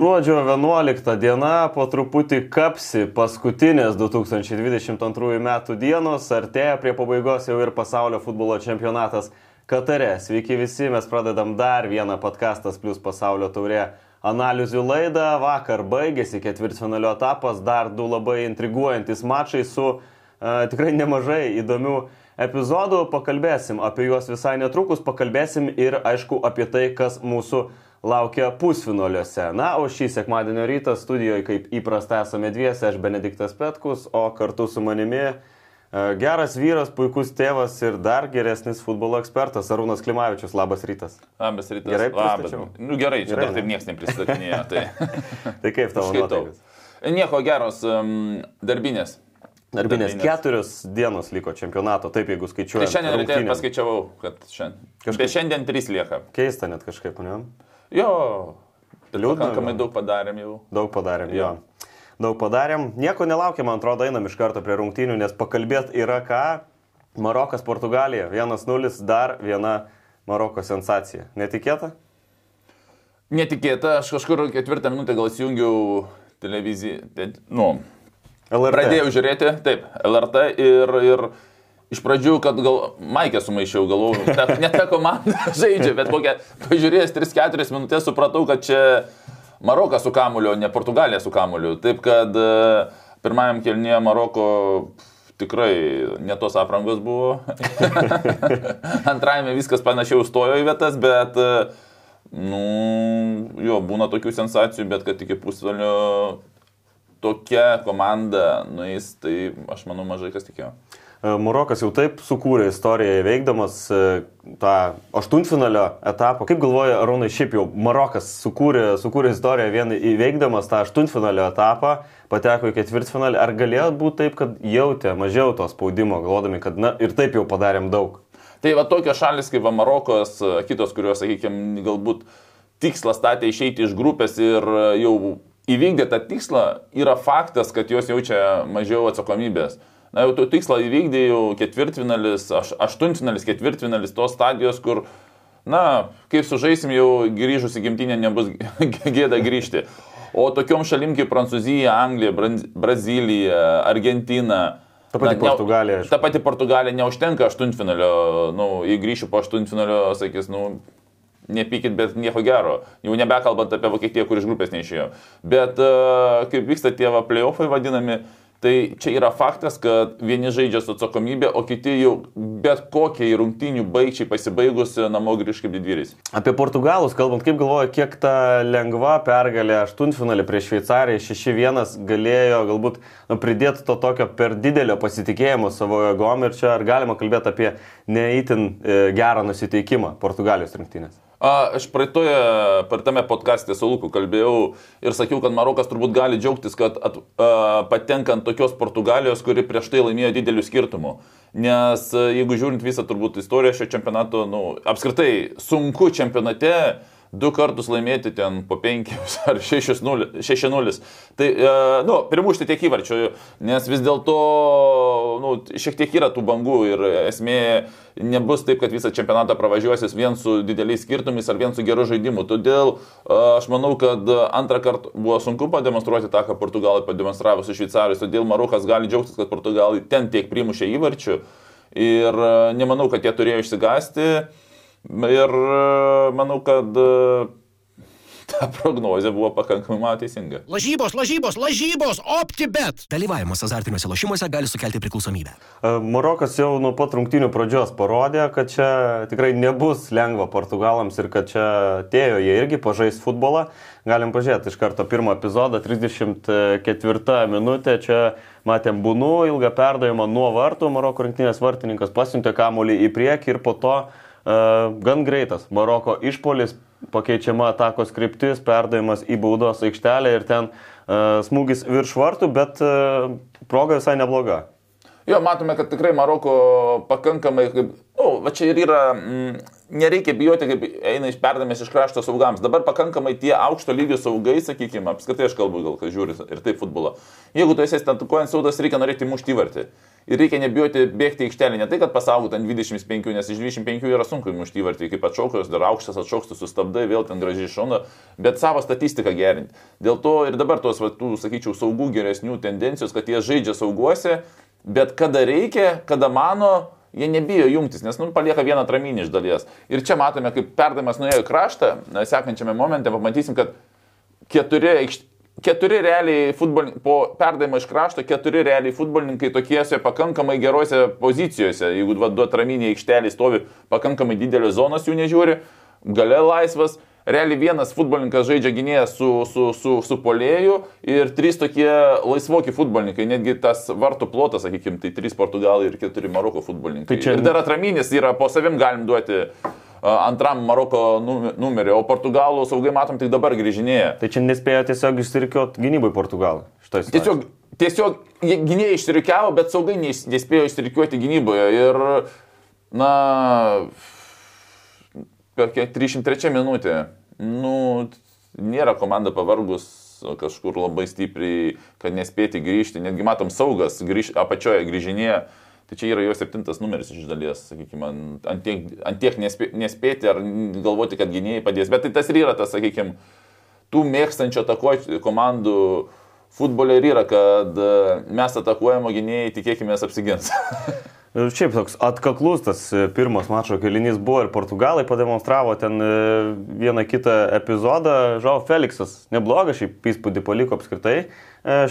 Gruodžio 11 diena po truputį kapsi paskutinės 2022 metų dienos, artėja prie pabaigos jau ir pasaulio futbolo čempionatas Katare. Sveiki visi, mes pradedam dar vieną podcastas plus pasaulio taurė analizių laidą. Vakar baigėsi ketvirtfinalio etapas, dar du labai intriguojantis mačai su uh, tikrai nemažai įdomių epizodų. Pakalbėsim apie juos visai netrukus, pakalbėsim ir aišku apie tai, kas mūsų laukia pusfinaliuose. Na, o šį sekmadienio rytą studijoje, kaip įprasta, esame dviese, aš Benediktas Petkus, o kartu su manimi e, geras vyras, puikus tėvas ir dar geresnis futbolo ekspertas Arūnas Klimavičius. Labas rytas. Labas rytas. Gerai, labas. Nu, gerai, čia gerai, dar taip niekas nepristatinėjo. Tai, tai kaip tavo nuotaikas? Nieko geros um, darbinės. Darbinės keturios dienos liko čempionato, taip jeigu skaičiuoju. Tai šiandien ryte paskaičiavau, kad šiandien. Kažkaip... Bet šiandien trys lieka. Keista net kažkaip, ne? Jo, liūdna. Pakankamai daug padarėm jau. Daug padarėm, jo. jo. Daug padarėm. Nieko nelaukiam, man atrodo, einam iš karto prie rungtynių, nes pakalbėti yra ką. Marokas, Portugalija. 1-0, dar viena Maroko sensacija. Netikėta? Netikėta, aš kažkur ketvirtą minutę gal įsijungiau televiziją. Nu, LRT. Pradėjau žiūrėti, taip, LRT ir, ir Iš pradžių, kad gal Maikė sumaišiau, galvojau, ne ta komanda žaidžia, bet kokią, pažiūrėjęs 3-4 minutės supratau, kad čia Marokas su kamuliu, ne Portugalija su kamuliu. Taip kad e, pirmajam kelnyje Maroko tikrai ne tos aprangos buvo. Antrajame viskas panašiai užstojo į vietas, bet, e, nu, jo, būna tokių sensacijų, bet kad iki pusvalio tokia komanda nueis, tai aš manau mažai kas tikėjo. E, Marokas jau taip sukūrė istoriją įveikdamas e, tą aštuntfinalio etapą. Kaip galvoja Arūnai, šiaip jau Marokas sukūrė, sukūrė istoriją vien įveikdamas tą aštuntfinalio etapą, pateko į ketvirtfinalį. Ar galėjo būti taip, kad jautė mažiau to spaudimo, galvodami, kad na ir taip jau padarėm daug? Tai va tokios šalis kaip va, Marokas, kitos, kurios, sakykime, galbūt tikslą statė išeiti iš grupės ir jau įvykdė tą tikslą, yra faktas, kad jos jaučia mažiau atsakomybės. Na jau tu tikslą įvykdė jau ketvirtfinalis, aš, aštuntfinalis, ketvirtfinalis, tos stadijos, kur, na, kaip sužaisim jau grįžus į gimtinę, nebus gėda grįžti. O tokiom šalim kaip Prancūzija, Anglija, Brazilija, Argentina, Ta pati Na, Portugalija. Ta pati Portugalija neužtenka aštuntfinalio, nu, jei grįšiu po aštuntfinalio, sakys, nu, nepykit, bet nieko gero. Jau nebekalbant apie Vokietiją, kur iš grupės neišėjo. Bet uh, kaip vyksta tie playoffai vadinami, Tai čia yra faktas, kad vieni žaidžia su atsakomybė, o kiti jau bet kokiai rungtinių baigčiai pasibaigus namo grįž kaip didvyris. Apie portugalus kalbant, kaip galvoja, kiek ta lengva pergalė aštuntfinalį prieš Šveicariją 6-1 galėjo galbūt nu, pridėti to tokio per didelio pasitikėjimo savo jėgom ir čia ar galima kalbėti apie neįtin e, gerą nusiteikimą Portugalijos rinktinės? Aš praeitoje, per tame podcast'e su Luku kalbėjau ir sakiau, kad Marokas turbūt gali džiaugtis, kad at, a, patenkant tokios Portugalijos, kuri prieš tai laimėjo didelių skirtumų. Nes jeigu žiūrint visą turbūt istoriją šio čempionato, nu, apskritai sunku čempionate du kartus laimėti ten po 5 ar 6-0. Tai, e, nu, primušti tiek įvarčių, nes vis dėlto, nu, šiek tiek yra tų bangų ir esmė nebus taip, kad visą čempionatą pravažiuosis vien su dideliais skirtumais ar vien su geru žaidimu. Todėl e, aš manau, kad antrą kartą buvo sunku pademonstruoti tą, ką Portugalai pademonstravo su Šveicarijos, todėl Marukas gali džiaugtis, kad Portugalai ten tiek primušė įvarčių ir e, nemanau, kad jie turėjo išsigasti. Ir e, manau, kad e, ta prognozija buvo pakankamai teisinga. Lažybos, lažybos, lažybos, optibet. Dalyvavimas azartiniuose lošimuose gali sukelti priklausomybę. E, Marokas jau nuo pat rungtinių pradžios parodė, kad čia tikrai nebus lengva portugalams ir kad čia atėjo jie irgi pažais futbolą. Galim pažiūrėti iš karto pirmą epizodą, 34 minutė, čia matėm būnų, ilgą perdavimą nuo vartų, Maroko rinktinės vartininkas pasiuntė kamuolį į priekį ir po to gan greitas. Maroko išpolis, pakeičiama atakos kryptis, perdavimas į baudos aikštelę ir ten smūgis virš vartų, bet proga visai nebloga. Jo, matome, kad tikrai Maroko pakankamai, kaip, o, va čia ir yra, m, mm, nereikia bijoti, kaip eina iš perdamės iš krašto saugams. Dabar pakankamai tie aukšto lygio saugai, sakykime, apskritai aš kalbu, gal kas žiūri ir taip futbolo. Jeigu tu esi atakuojant saudas, reikia norėti mušti įvartį. Ir reikia nebijoti bėgti aikštelį, ne tai, kad pasaugot ant 25, nes iš 25 yra sunku mušti įvartį, kaip atšaukas, dar aukštas atšauks, tu sustabdai, vėl ten gražiai šauna, bet savo statistiką gerinti. Dėl to ir dabar tos, va, tų, sakyčiau, saugų geresnių tendencijos, kad jie žaidžia sauguose, bet kada reikia, kada mano, Jie nebijo jungtis, nes nu, palieka vieną traminį iš dalies. Ir čia matome, kaip perdavimas nuėjo į kraštą, sekančiame momente pamatysim, kad keturi, keturi realiai futbolininkai, po perdavimo iš krašto, keturi realiai futbolininkai tokiese pakankamai gerose pozicijose. Jeigu duot traminį aikštelį stovi pakankamai didelės zonos, jų nežiūri, gale laisvas realiai vienas futbolininkas žaidžia gynėją su, su, su, su polėju ir trys tokie laisvoki futbolininkai, netgi tas vartų plotas, sakykime, tai trys portugalai ir keturi Maroko futbolininkai. Tai čia... Ir dar atraminis yra, po savim galim duoti antram Maroko numerį, o portugalų saugai matom tik dabar grįžinėja. Tai čia nespėjo tiesiog išsirikiuoti gynybai portugalų. Tiesiog, tiesiog gynėjai išsirikiavo, bet saugai nespėjo išsirikiuoti gynyboje. Ir, na, kokia 303 minutė. Nu, nėra komanda pavargus kažkur labai stipriai, kad nespėti grįžti. Netgi matom saugas grįž, apačioje grįžinėje. Tai čia yra jo septintas numeris iš dalies, sakykime, ant tiek, ant tiek nespė, nespėti ar galvoti, kad gynėjai padės. Bet tai tas ir yra tas, sakykime, tų mėgstančių atakuoti komandų futbolė ir yra, kad mes atakuojamo gynėjai, tikėkime, apsigins. Šiaip toks atkaklus tas e, pirmas mačo kelinys buvo ir portugalai pademonstravo ten e, vieną kitą epizodą. Žau Feliksas neblogas, šiaip įspūdį paliko apskritai e,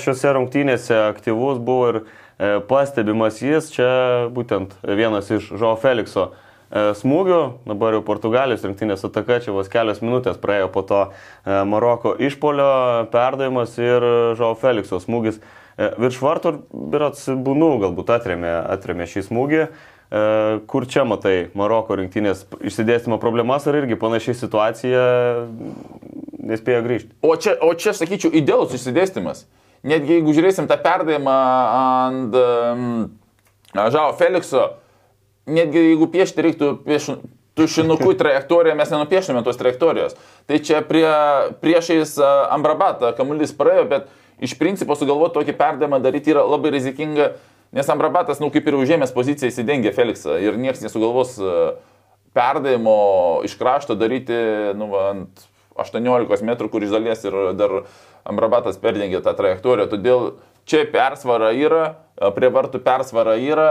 šiuose rungtynėse, aktyvus buvo ir pastebimas jis, čia būtent vienas iš Žau Felikso smūgių, dabar jau Portugalijos rinktinės ataka, čia vos kelios minutės praėjo po to Maroko išpolio perdavimas ir Žau Felikso smūgis E, virš vartų birats būnų galbūt atremė, atremė šį smūgį. E, kur čia matai Maroko rinktinės išsidėstymo problemas ar irgi panašiai situacija nespėjo grįžti? O čia, o čia sakyčiau, idealus išsidėstymas. Netgi jeigu žiūrėsim tą perdavimą ant Žao Felikso, netgi jeigu piešti reiktų pieš, tušinukų trajektoriją, mes nenupieštume tos trajektorijos. Tai čia prie, priešais Ambrabatą kamuolys praėjo, bet iš principo sugalvoti tokį perdavimą daryti yra labai rizikinga, nes Amrabatas, nu kaip ir užėmęs poziciją, įsidengia Feliksą ir niekas nesugalvos perdavimo iš krašto daryti nu, ant 18 metrų, kur iš dalies ir dar Amrabatas perdengia tą trajektoriją. Todėl čia persvara yra, e, prie vartų persvara yra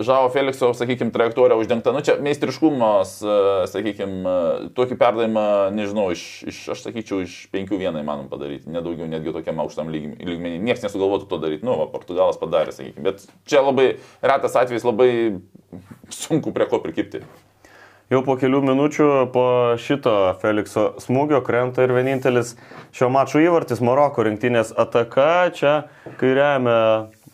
Žao Felikso, sakykime, trajektorija uždengta. Nu, čia meistriškumas, e, sakykime, tokį perdavimą, nežinau, iš, iš, aš sakyčiau, iš 5-1 įmanom padaryti, nedaugiau netgi tokiam aukštam lygmenį. Niekas nesugalvotų to daryti, nu, va, Portugalas padarė, sakykime. Bet čia labai retas atvejis, labai sunku prie ko prikipti. Jau po kelių minučių po šito Felikso smūgio krenta ir vienintelis šio mačo įvartis Maroko rinktinės ataka. Čia kairiame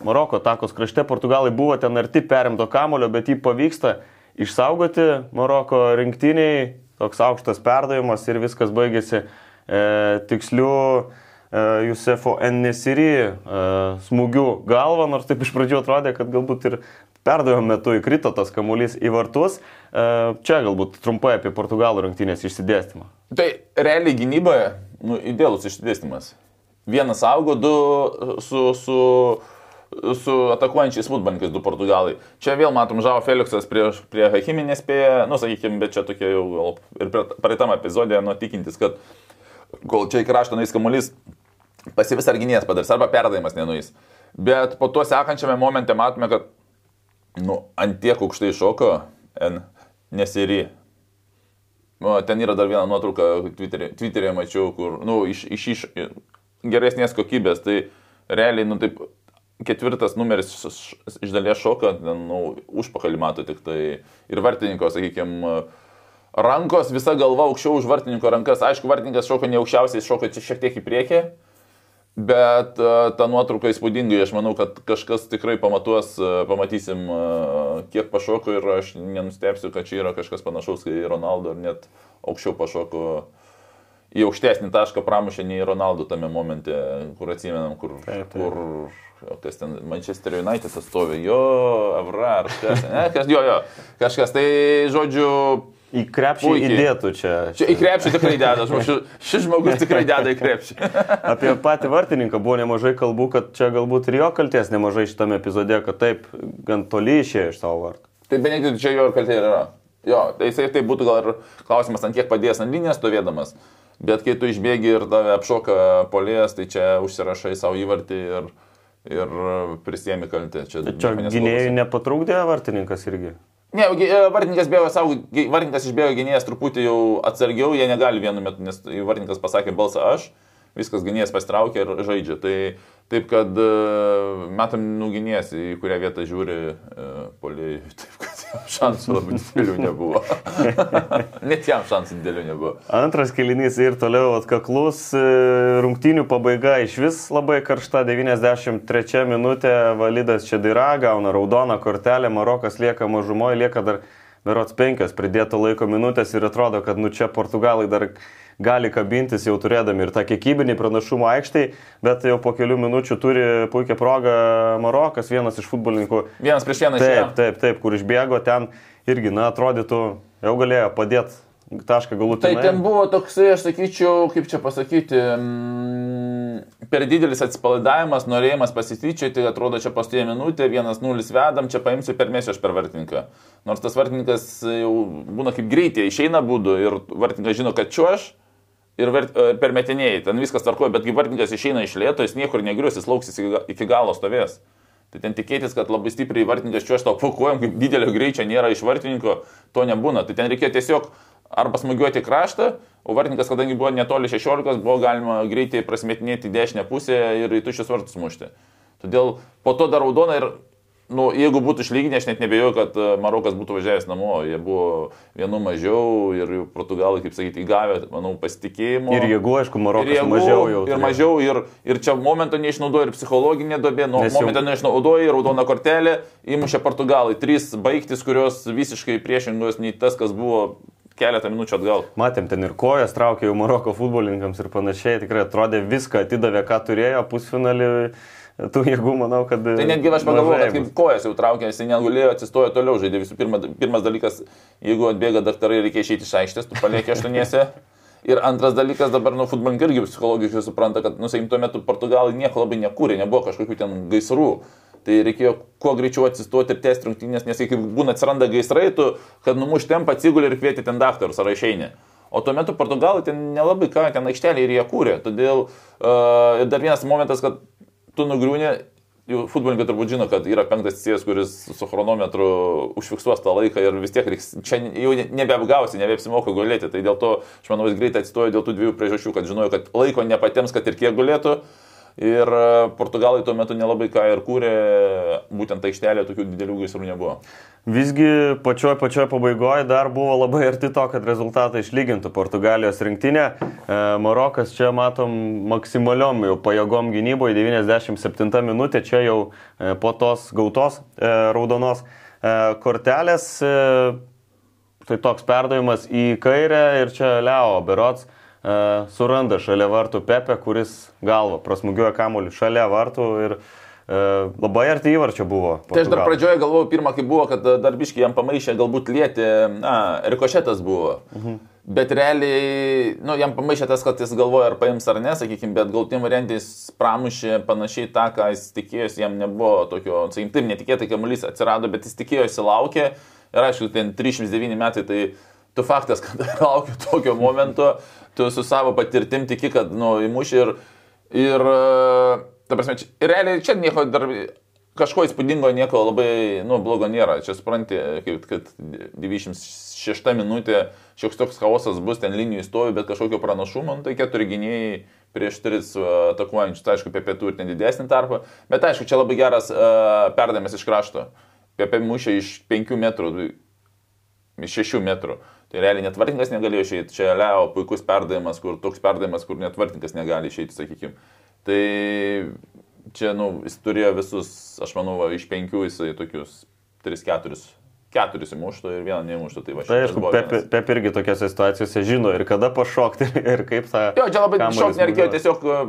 Maroko atakos krašte Portugalai buvo ten arti perimto kamulio, bet jį pavyksta išsaugoti Maroko rinktiniai, toks aukštas perdavimas ir viskas baigėsi e, tiksliu Jusefo Enesiri e, smūgiu galvą, nors taip iš pradžių atrodė, kad galbūt ir perdavimo metu įkrito tas kamuolys į vartus. E, čia galbūt trumpai apie Portugalų rinktinės išsidėstymą. Tai realiai gynyboje nu, idealus išsidėstymas. Vienas augo, du su, su su atakuojančiais futbolininkais du portugalai. Čia vėl matom Žavo Felixas prie, prie Hakimi nespėja, nu sakykime, bet čia tokia jau ir praeitam epizodė, nu tikintis, kad kol čia į kraštą nueis kamuolys, pasivis ar gynėjas padarys, arba perdavimas nenueis. Bet po to sekančiame momente matome, kad nu, ant tiek aukštai šoko, N, nesiri. Nu, ten yra dar viena nuotrauka, Twitter'e, Twitter'e mačiau, kur, nu, iš, iš, iš geresnės kokybės, tai realiai, nu, taip, ketvirtas numeris iš dalies šoka, nu, užpakalį mato tik tai ir vartininko, sakykime, rankos, visa galva aukščiau už vartininko rankas. Aišku, vartininkas šoka ne aukščiausiai, šoka čia šiek tiek į priekį, bet uh, ta nuotrauka įspūdingai, aš manau, kad kažkas tikrai pamatuos, uh, pamatysim, uh, kiek pašoko ir aš nenustepsiu, kad čia yra kažkas panašaus kaip Ronaldo ir net aukščiau pašoko į aukštesnį tašką pramušė nei Ronaldo tame momente, kur atsimenam, kur, taip, taip. kur kas ten Manchester United atstovė, jo, Avra ar kas, ne, kas, jo, jo, kažkas, tai žodžiu. Į krepšį Puikiai. įdėtų čia. Čia į krepšį tikrai deda, šis, šis žmogus tikrai deda į krepšį. Apie patį vartininką buvo nemažai kalbų, kad čia galbūt ir jo kalties nemažai šitame epizode, kad taip gan toli išėjo iš savo vartų. Tai Benediktas čia jo kaltė yra. Jo, tai jisai tai būtų gal ir klausimas, ant kiek padės ant linijos stovėdamas. Bet kai tu išbėgi ir tave apšoka polės, tai čia užsirašai savo įvartį ir, ir prisiemi kaltę. Čia, Tai Čia gynėjai nepatrūkdė vartininkas irgi. Ne, e, vartininkas bėgo savo, vartininkas išbėgo gynėjas truputį jau atsargiau, jie negali vienu metu, nes vartininkas pasakė balsą aš, viskas gynėjas pasitraukė ir žaidžia. Tai taip, kad e, metam nuginės, į kurią vietą žiūri e, poliai, taip kad šansų labai didelių nebuvo. Net jam šansų didelių nebuvo. Antras kelinys ir toliau atkaklus, e, rungtynių pabaiga iš vis labai karšta, 93 minutė, Validas Čedira gauna raudoną kortelę, Marokas lieka mažumoje, lieka dar berots penkios pridėto laiko minutės ir atrodo, kad nu čia Portugalai dar gali kabintis jau turėdami ir tą kiekybinį pranašumą aikštai, bet jau po kelių minučių turi puikią progą Marokas, vienas iš futbolininkų. Vienas prieš vieną. Taip, taip, taip, kur išbėgo ten irgi, na, atrodytų, jau galėjo padėti tašką Tai galutinai. ten buvo toksai, aš sakyčiau, kaip čia pasakyti, mm, per didelis atsipalaidavimas, norėjimas pasityčioti, atrodo, čia pastarė minutė, 1-0 vedam, čia paimsiu per mėsį aš per vartininką. Nors tas vartininkas jau būna kaip greitai, išeina būdu ir vartininkas žino, kad čia aš. Ir e, per metinėjai, ten viskas tvarkoja, bet kai vartininkas išeina iš lėto, jis niekur negrius, jis lauksis iki ga- iki galo stovės. Tai ten tikėtis, kad labai stipriai vartininkas čiuoš tau pakuojam, kaip didelio greičio nėra iš vartininko, to nebūna. Tai ten reikėjo tiesiog arba smūgiuoti kraštą, o vartininkas, kadangi buvo netoli 16, buvo galima greitai prasmetinėti dešinę pusę ir į tuščius vartus mušti. Todėl po to dar raudona ir, nu, jeigu būtų išlyginę, aš net nebejoju, kad e, Marokas būtų važiavęs namo. Jie buvo vienu mažiau ir Portugalai, kaip sakyti, įgavę, manau, pasitikėjimo. Ir jėgų, aišku, Marokas jėgų, mažiau jau. Ir turėjo. mažiau, ir, ir čia momento neišnaudoja, ir psichologinė dobė, nu, Nes jau- momento neišnaudoja, ir raudona kortelė, įmušė Portugalai. Trys baigtis, kurios visiškai priešingos nei tas, kas buvo keletą minučių atgal. Matėm ten ir kojas traukė jau Maroko futbolininkams ir panašiai. Tikrai atrodė viską atidavė, ką turėjo pusfinalį. Tų jėgų, manau, kad... Tai netgi aš pagalvoju, kad kaip kojas jau traukė, jis negulėjo, atsistojo toliau žaidė. Visų pirma, pirmas dalykas, jeigu atbėga daktarai, reikia išeiti iš aikštės, tu palieki aštuoniese. Ir antras dalykas, dabar, nu, futbolininkai irgi psichologiškai supranta, kad, nu, sakykim, tuo metu Portugalai nieko labai nekūrė, nebuvo kažkokių ten gaisrų. Tai reikėjo kuo greičiau atsistoti ir tęsti rungtynės, nes kai būna atsiranda gaisrai, tu, kad numuš tempą, atsigulė ir kvieti ten daktarus ar išeini. O tuo metu Portugalai ten nelabai ką, ten aikštelė ir jie kūrė. Todėl uh, dar vienas momentas, kad tu nugriūni, jau futbolininkai turbūt žino, kad yra penktas cijas, kuris su chronometru užfiksuos tą laiką ir vis tiek reiks, čia jau ne- nebeapgausi, nebeapsimoka gulėti. Tai dėl to, aš manau, jis greitai atsistojo dėl tų dviejų priežasčių, kad žinojo, kad laiko nepatiems, kad ir kiek gulėtų. Ir e, Portugalai tuo metu nelabai ką ir kūrė, būtent aikštelė tokių didelių gaisrų nebuvo. Visgi pačioj pačioj pabaigoje dar buvo labai arti to, kad rezultatą išlygintų Portugalijos rinktinė. E, Marokas čia matom maksimaliom jau pajėgom gynyboje, 97 minutė, čia jau e, po tos gautos raudonos kortelės. Tai toks perdavimas į kairę ir čia Leo Berots suranda šalia vartų Pepe, kuris galva prasmugiuoja kamuolį šalia vartų ir e, labai arti įvarčio buvo. Tai aš dar pradžioje galvojau, pirmą kai buvo, kad e, dar biškai jam pamaišė, galbūt lieti, na, rikošetas buvo. Mhm. Bet realiai, nu, jam pamaišė tas, kad jis galvoja, ar paims ar ne, sakykime, bet galtim variantai jis pramušė panašiai tą, ką jis tikėjosi, jam nebuvo tokio, sakykime, taip netikėtai kamuolys atsirado, bet jis tikėjosi, laukė. Ir aišku, ten 309 metai, tai tu faktas, kad laukiu tokio momento, tu su savo patirtim tiki, kad, nu, įmuši ir, ir, ta prasme, čia, ir realiai čia nieko dar, kažko įspūdingo, nieko labai, nu, blogo nėra. Čia supranti, kaip, kad 96 minutė, šioks toks chaosas bus, ten linijų stovi, bet kažkokio pranašumo, nu, tai keturi gynėjai prieš tris uh, atakuojančius, tai aišku, Pepe turi ten didesnį tarpą, bet aišku, čia labai geras uh, perdavimas iš krašto. Pepe mušė iš 5 metrų, iš 6 metrų. Tai realiai netvartingas negalėjo išeiti. Čia Leo puikus perdavimas, kur toks perdavimas, kur netvartingas negali išeiti, sakykime. Tai čia, nu, jis turėjo visus, aš manau, va, iš penkių jisai tokius 3-4 keturis įmuštų ir vieną neįmuštų. Tai Tai aišku, Pep. Pep irgi tokiose situacijose žino ir kada pašokti ir kaip tą... Jo, čia labai kamuolį šok nereikėjo, tiesiog uh,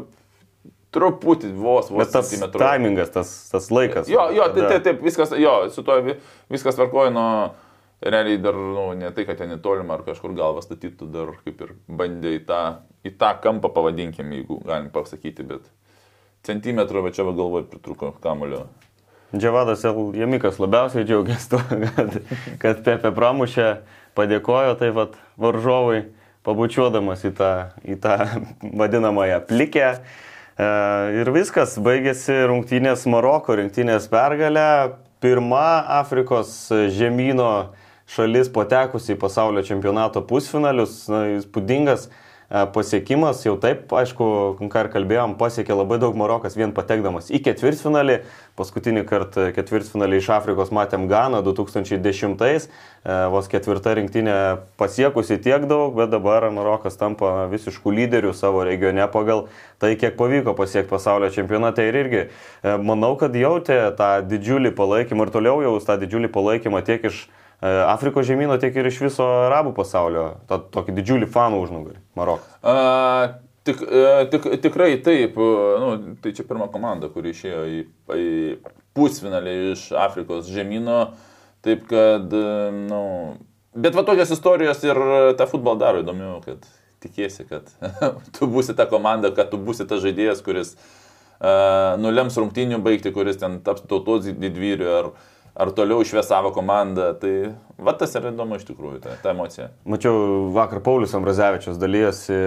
truputį vos, vos Bet tas timingas, tas, tas laikas. Jo, jo, tai kada- taip, taip, viskas, jo, su to vi- viskas tvarkoja nuo realiai dar, nu, ne tai, kad ten į tolimą ar kažkur galvą statytų, dar kaip ir bandė į tą, į tą kampą, pavadinkim, jeigu galim pasakyti, bet centimetrų, va čia va galvoju, pritruko kamulio. Džiavadas Jamikas labiausiai džiaugiasi tuo, kad, kad Pepe pramušė, padėkojo taip pat varžovui, pabučiuodamas į tą, į tą vadinamąją plikę. E, ir viskas, baigėsi rungtynės Maroko, rinktinės pergalė. Pirma Afrikos žemynų šalis patekusi į pasaulio čempionato pusfinalius, na, įspūdingas E, pasiekimas, jau taip, aišku, ką ir kalbėjom, pasiekė labai daug Marokas vien patekdamas į ketvirtfinalį. Paskutinį kartą ketvirtfinalį iš Afrikos matėm Ganą 2010-ais, e, vos ketvirta rinktinė pasiekusi tiek daug, bet dabar Marokas tampa visiškų lyderių savo regione pagal tai, kiek pavyko pasiekti pasaulio čempionate. Ir irgi e, manau, kad jautė tą didžiulį palaikymą ir toliau jaus tą didžiulį palaikymą tiek iš Afrikos žemynų, tiek ir iš viso arabų pasaulio, tą tokį didžiulį fanų užnugarį, Marokas. A, tik, e, tik, tikrai taip, nu, tai čia pirma komanda, kuri išėjo į, į pusfinalį iš Afrikos žemynų, taip kad, e, nu, bet va tokios istorijos ir tą futbolą daro įdomiau, kad tikėsi, kad tu būsi ta komanda, kad tu būsi tas žaidėjas, kuris uh, nulems rungtinių baigti, kuris ten taps tautos didvyriu ar uh, ar toliau išvesavo komandą. Tai va tas yra įdomu iš tikrųjų, ta, ta emocija. Mačiau vakar Paulius Ambrazevičius dalyjosi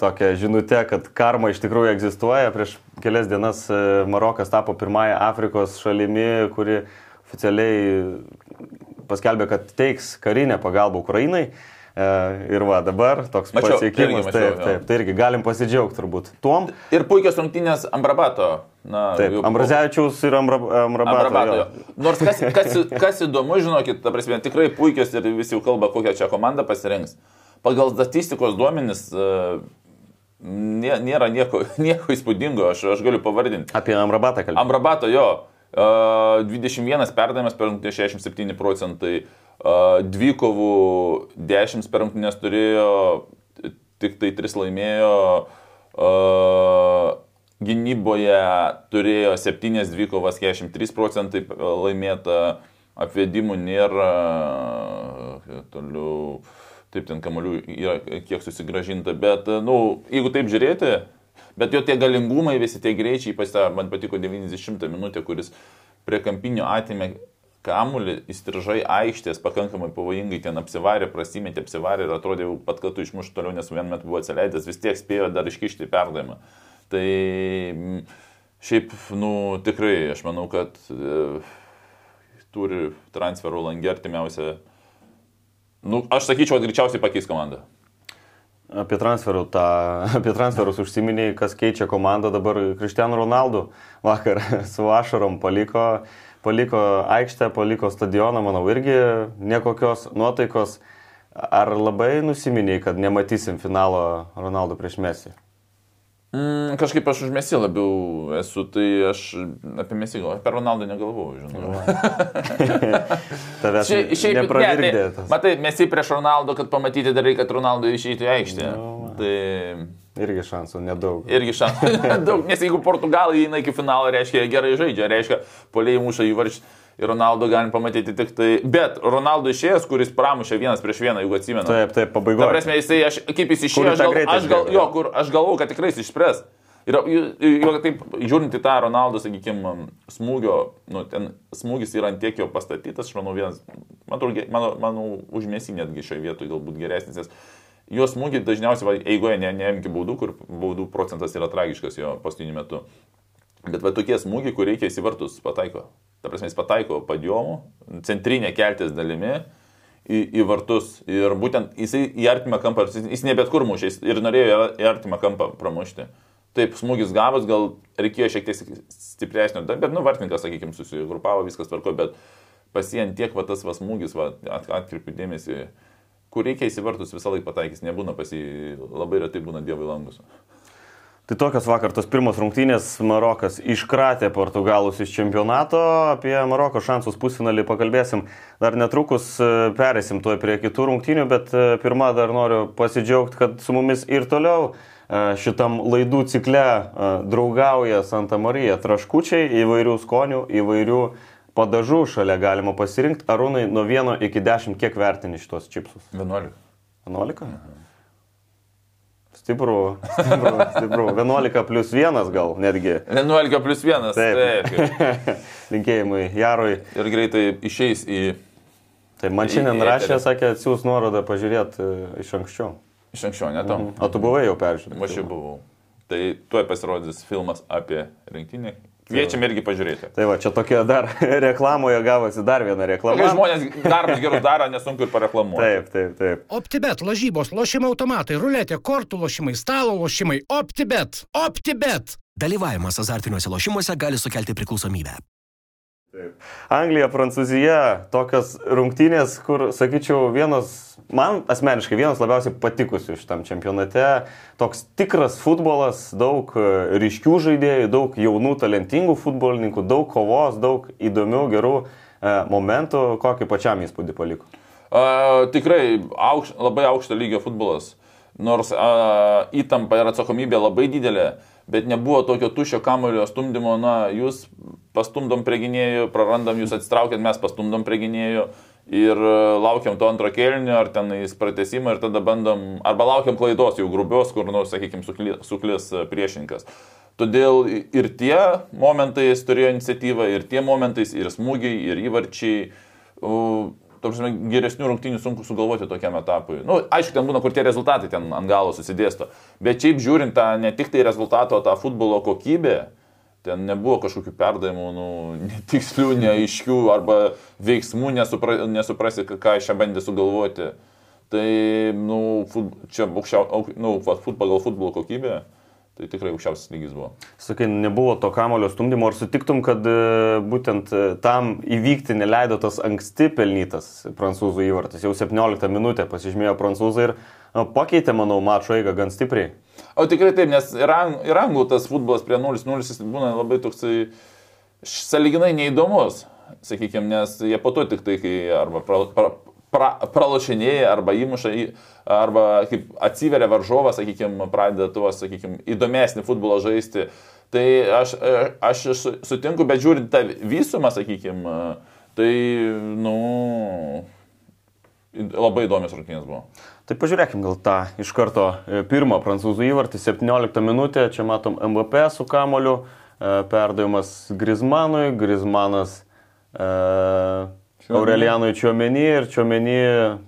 tokią žinutę, kad karma iš tikrųjų egzistuoja. Prieš kelias dienas e, Marokas tapo pirmąją Afrikos šalimi, kuri oficialiai paskelbė, kad teiks karinę pagalbą Ukrainai. E, ir va, dabar toks mačiau, pasiekimas, mačiau, taip, taip, tai irgi galim pasidžiaugti turbūt tuom. Ir puikios rungtynės Ambrabato. Na, taip, jau, Ambrazevičiaus ir Ambra, Amrabato. Amrabato Nors kas, kas, kas įdomu, žinokit, ta prasme, tikrai puikios ir visi jau kalba, kokią čia komandą pasirinks. Pagal statistikos duomenis e, nėra nieko, nieko įspūdingo, aš, aš galiu pavardinti. Apie Amrabatą kalbėjau. Amrabato jo. 21 e, perdavimas per 67 procentai. Dvikovų 10 per rungtynės turėjo, tik tai 3 laimėjo, gynyboje turėjo 7 dvikovas, 43 procentai laimėta, apvedimų nėra, toliau, taip ten kamolių yra kiek susigražinta, bet, na, nu, jeigu taip žiūrėti, bet jo tie galingumai, visi tie greičiai, ypač man patiko 90 minutė, kuris prie kampinio atėmė kamulį įstrižai aikštės pakankamai pavojingai ten apsivarė, prasimėtė, apsivarė ir atrodė, pat kad tu išmuš toliau, nes vienu metu buvo atsileidęs, vis tiek spėjo dar iškišti perdavimą. Tai šiaip, nu, tikrai, aš manau, kad e, turi transferų langė artimiausia. Nu, aš sakyčiau, kad greičiausiai pakeis komandą. Apie, tą, apie transferus užsiminiai, kas keičia komandą dabar. Kristiano Ronaldo vakar su ašarom paliko paliko aikštę, paliko stadioną, manau, irgi nekokios nuotaikos. Ar labai nusiminiai, kad nematysim finalo Ronaldo prieš Mesį? Mm, kažkaip aš už Mesį labiau esu, tai aš apie Mesį galvoju, apie Ronaldą negalvoju, žinau. Tavęs šiaip nepravirkdė. Ne, tai, matai, Mesį prieš Ronaldo, kad pamatyti dar reikia, kad Ronaldo išeitų į aikštę. No, tai... Irgi šansų nedaug. Irgi šansų nedaug, nes jeigu Portugalai įeina iki finalo, reiškia gerai žaidžia, reiškia poliai muša įvarčius ir Ronaldo galim pamatyti tik tai. Bet Ronaldo išėjęs, kuris pramušė vienas prieš vieną, jeigu atsimenu. Taip, taip, pabaigoje. Ta prasme, jisai, aš, kaip jis išėjo, aš, gal, aš, gal, jo, kur, aš galvau, kad tikrai jis išspręs. Ir jo, taip, žiūrint į tą Ronaldo, sakykime, smūgio, nu, ten smūgis yra ant tiek jau pastatytas, aš manau, vienas, man atrodo, mano, mano užmėsi netgi šioje vietoje galbūt geresnis, nes jo smūgį dažniausiai, va, eigoje ne, neimki baudų, kur baudų procentas yra tragiškas jo paskutiniu metu. Bet va tokie smūgiai, kur reikia įsivartus pataiko. Ta prasme, jis pataiko padiomu, centrinė keltis dalimi į, į vartus. Ir būtent jisai į artimą kampą, jis ne bet kur mušė, ir norėjo į artimą kampą pramušti. Taip, smūgis gavus, gal reikėjo šiek tiek stipresnio, bet, nu, vartininkas, sakykime, susigrupavo, viskas tvarko, bet pasient tiek va tas va smūgis, va, at, atkirpiu dėmesį, kur reikia įsivartus visą laiką pataikys, nebūna pasi, labai retai būna dievai langus. Tai tokios vakar tos pirmos rungtynės Marokas iškratė Portugalus iš čempionato. Apie Maroko šansus pusfinalį pakalbėsim dar netrukus, e, perėsim tuoj prie kitų rungtynių, bet e, pirmą dar noriu pasidžiaugti, kad su mumis ir toliau e, šitam laidų cikle draugauja Santa Marija traškučiai įvairių skonių, įvairių padažų šalia galima pasirinkti. Arūnai, nuo 1 iki 10 kiek vertini šitos čipsus? 11. 11? Stipru, stipru, stipru. 11 plus 1 gal netgi. 11 plus 1. Taip. Taip. Linkėjimai Jarui. Ir greitai išeis į... Tai man šiandien Į rašė, sakė, atsiūs nuorodą pažiūrėti iš anksčiau. Iš anksčiau, netam. O tu buvai jau peržiūrėjęs? Aš jau buvau. Tai tuoj pasirodys filmas apie rinktinį. Kviečiam irgi pažiūrėti. Tai va, čia tokia dar reklamoje gavosi dar viena Kai reklama. žmonės darbus gerus daro, nesunku ir pareklamuoti. Taip, taip, taip. OptiBet, lažybos, lošimo automatai, ruletė, kortų lošimai, stalo lošimai. OptiBet. OptiBet. Dalyvavimas azartiniuose lošimuose gali sukelti priklausomybę. Anglija, Prancūzija, tokios rungtynės, kur, sakyčiau, vienas, man asmeniškai vienas labiausiai patikusių šitam čempionate. Toks tikras futbolas, daug e, ryškių žaidėjų, daug jaunų, talentingų futbolininkų, daug kovos, daug įdomių, gerų e, momentų. Kokį pačiam įspūdį paliko? A, tikrai aukš, labai aukšto lygio futbolas. Nors a, įtampa ir atsakomybė labai didelė, bet nebuvo tokio tušio kamulio stumdymo, na, jūs pastumdom prie gynėjų, prarandam, jūs atsitraukėt, mes pastumdom prie gynėjų ir a, laukiam to antro kėlinio ar ten į pratesimą ir tada bandom, arba laukiam klaidos jau grubios, kur, nu, sakykime, suklis a, priešininkas. Todėl ir tie momentais turėjo iniciatyvą, ir tie momentais, ir smūgiai, ir įvarčiai. Prasme, geresnių rungtynių sunku sugalvoti tokiam etapui. Na, nu, aišku, ten būna, kur tie rezultatai ten ant galo susidėsto. Bet šiaip žiūrint tą ne tik tai rezultato, tą futbolo kokybę, ten nebuvo kažkokių perdavimų, nu, netikslių, neaiškių arba veiksmų, nesupra, nesuprasi, ką iš čia bandė sugalvoti. Tai, nu, fut, čia aukščiau, auk, nu, va, fut, pagal futbolo kokybę, tai tikrai aukščiausias lygis buvo. Sakai, nebuvo to kamulio stumdymo, ar sutiktum, kad e, būtent e, tam įvykti neleido tas anksti pelnytas prancūzų įvartas. Jau 17 minutę pasižymėjo prancūzai ir na, pakeitė, manau, mačo eigą gan stipriai. O tikrai taip, nes ir, ang, ir anglų tas futbolas prie 0-0 jis būna labai toksai saliginai neįdomus, sakykime, nes jie po to tik tai, kai arba pra, pra, pra, pralošinėja, arba įmuša, į- arba kaip atsiveria varžovas, sakykime, pradeda tuos, sakykime, įdomesnį futbolą žaisti. Tai aš, aš su- sutinku, bet žiūrint tą visumą, sakykime, tai, nu, labai įdomios rungtynės buvo. Tai pažiūrėkim gal tą iš karto e, pirmą prancūzų įvartį, 17 minutė, čia matom MVP su kamoliu, e, perdavimas Grizmanui, Grizmanas e, Aurelianui Čiomenį ir Čiomenį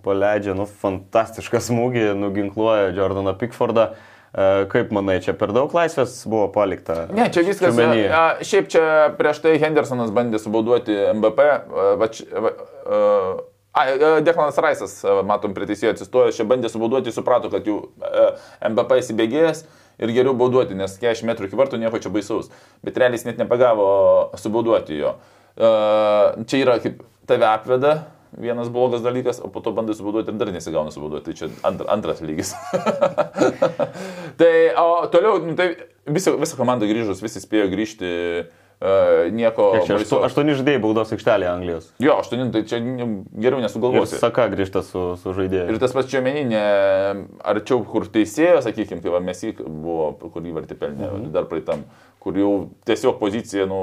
paleidžia, nu, fantastišką smūgį, nuginkluoja Jordaną Pickfordą. E, Kaip manai, čia per daug laisvės buvo palikta? Ne, čia viskas. Turiu omeny. A, šiaip čia prieš tai Hendersonas bandė subauduoti MBP. a, Va, čia, va, a, a, Deklanas Raisas, matom, prie teisėjo atsistojo, čia bandė subauduoti, suprato, kad jų a, MBP įsibėgėjęs ir geriau bauduoti, nes 40 metrų iki vartų nieko čia baisaus. Bet realiai jis net nepagavo subauduoti jo. Čia yra kaip tave apveda. Vienas blogas dalykas, o po to bandai subauduoti ir dar nesigauna subauduoti. Tai čia antr, antras lygis. tai o toliau, nu, tai visa, visa komanda grįžus, visi spėjo grįžti, uh, nieko. Čia aštu, aštuoni žaidėjai baudos aikštelėje Anglijos. Jo, aštuoni, tai čia ne- geriau Ir nesugalvosi. Saka grįžta su, su žaidėju. Ir tas pats čia meninė, arčiau kur teisėjo, sakykime, kai va, mes jį buvo, kur įvartį pelnė, mhm. dar praeitam, kur jau tiesiog pozicija, nu,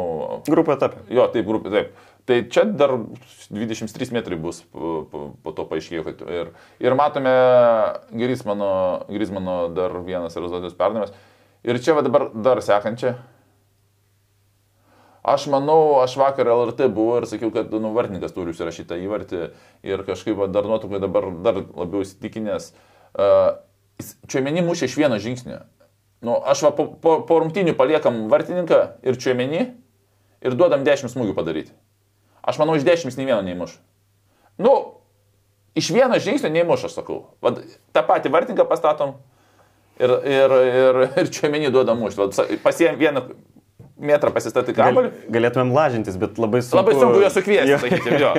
Grupė etapė. Jo, taip, grupė, taip. Tai čia dar 23 metrai bus po, to paaiškėjo. kad Ir, ir matome Grismano, Grismano dar vienas rezultatas perdavimas. Ir čia va dabar dar sekančia. Aš manau, aš vakar LRT buvau ir sakiau, kad nu, vartininkas turi užsirašyti tą įvartį ir kažkaip va, dar nuotraukai dabar dar labiau įsitikinęs. Uh, čia meni mušė iš vieno žingsnio. Nu, aš va, po, po, po rungtinių paliekam vartininką ir čia meni ir duodam 10 smūgių padaryti. Aš manau, iš 10 nei vieno neįmuš. Nu, iš vieno žingsnio neįmuš, aš sakau. Vat, tą patį vartininką pastatom ir, ir, ir, ir čia menį duodam mušti. Pasiem vieną metrą pasistatyti Gal, kamuolį. galėtumėm lažintis, bet labai sunku. Labai sunku jo sukviesti, Jo. sakykime, jo.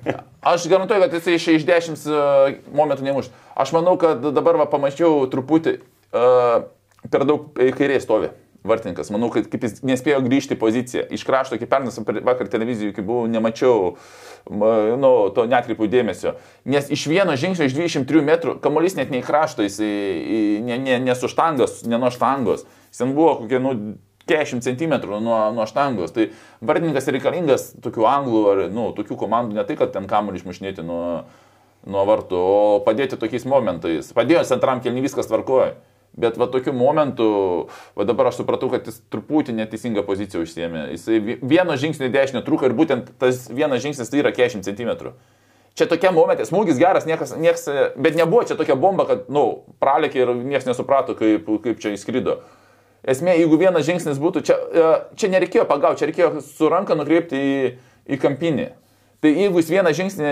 Aš garantuoju, kad jisai iš, iš 10 uh, momentų nemuš. Aš manau, kad dabar va, pamačiau truputį uh, per daug į kairėje stovi vartininkas. Manau, kad kaip jis nespėjo grįžti į poziciją. Iš krašto, kaip pernas vakar televizijoje, kai buvau, nemačiau, ma, nu, to netkreipiau dėmesio. Nes iš vieno žingsnio, iš 23 metrų, kamuolys net ne į kraštą, jis į, ne, ne, ne ne nuo štangos. Jis ten buvo kokie, nu, 40 cm nuo, nuo štangos. Tai vartininkas reikalingas tokių anglų ar, nu, tokių komandų, ne tai, kad ten kamuolį išmušnėti nuo, nuo vartų, o padėti tokiais momentais. Padėjo centram kelni viskas tvarkoja. Bet va tokiu momentu, va dabar aš supratau, kad jis truputį neteisingą poziciją užsiemė. Jisai vieno žingsnio dešinio trūko ir būtent tas vienas žingsnis tai yra 40 cm. Čia tokia momentė, smūgis geras, niekas, niekas, bet nebuvo čia tokia bomba, kad, na, nu, pralėkė ir niekas nesuprato, kaip, kaip čia įskrido. Esmė, jeigu vienas žingsnis būtų, čia, e, čia nereikėjo pagauti, čia reikėjo su ranka nukreipti į, į kampinį. Tai jeigu jis vieną žingsnį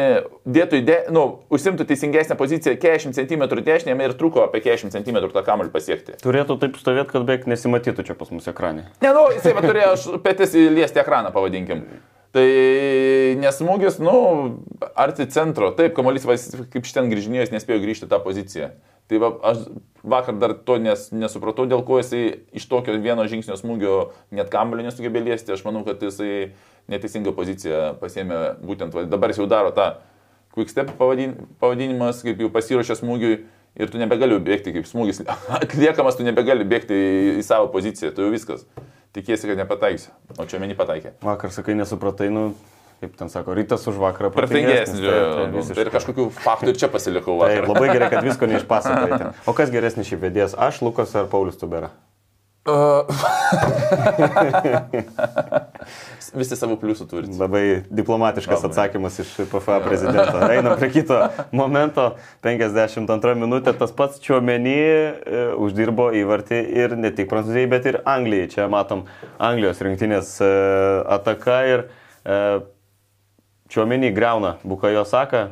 dėtų, de, nu, užsimtų teisingesnę poziciją 40 cm dešinėme ir truko apie 40 cm tą kamuolį pasiekti. Turėtų taip stovėti, kad beveik nesimatytų čia pas mus ekrane. Ne, nu, jisai turėjo petis įliesti ekraną, pavadinkim. Tai nesmūgis, nu, arti centro. Taip, kamuolys, kaip šiandien grįžinėjęs, nespėjo grįžti tą poziciją. Tai va, aš vakar dar to nes, nesupratau, dėl ko jisai iš tokio vieno žingsnio smūgio net kamuolį nesugebė liesti. Aš manau, kad jisai neteisingą poziciją pasėmė būtent, va, dabar jis jau daro tą quick step pavadin, pavadinimas, kaip jau pasiruošė smūgiui ir tu nebegali bėgti kaip smūgis. Atliekamas tu nebegali bėgti į, į savo poziciją, tu jau viskas tikėsi, kad nepataikysi. O čia meni pataikė. Vakar sakai, nesupratai, nu, kaip ten sako, rytas už vakarą. Pratingesnis. Tai, tai, tai ir kažkokių faktų ir čia pasilikau. Vakar. Tai labai gerai, kad visko neišpasakojate. O kas geresnis šiaip vedėjas, aš, Lukas ar Paulius Tubera? Uh. Visi savo pliusų turi. Labai diplomatiškas Labai. atsakymas iš PFA prezidento. Einam prie kito momento. 52 minutė tas pats Čiuomenį e, uždirbo įvartį ir ne tik Prancūzijai, bet ir Anglijai. Čia matom Anglijos rinktinės e, ataka ir e, Čiuomenį greuna Bukajo Saka.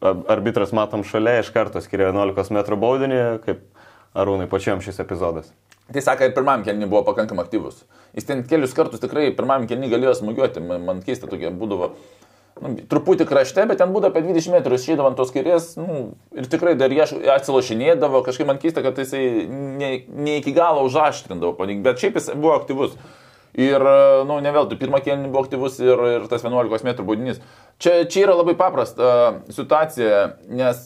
Arbitras matom šalia, iš karto skiria 11 m baudinį, kaip Arūnai pačiam šis epizodas. Tai sako, ir pirmam kelniui buvo pakankamai aktyvus. Jis ten kelius kartus tikrai pirmam kelniui galėjo smūgiuoti, man, keista tokia būdavo. Nu, truputį krašte, bet ten būdavo apie 20 metrų, išėdavo ant tos kairės nu, ir tikrai dar atsilošinėdavo, kažkaip man keista, kad jisai ne, ne iki galo užaštrindavo, bet šiaip jis buvo aktyvus. Ir, nu, ne veltui, pirmą kėlinį buvo aktyvus ir, ir tas 11 m baudinys. Čia, čia yra labai paprasta uh, situacija, nes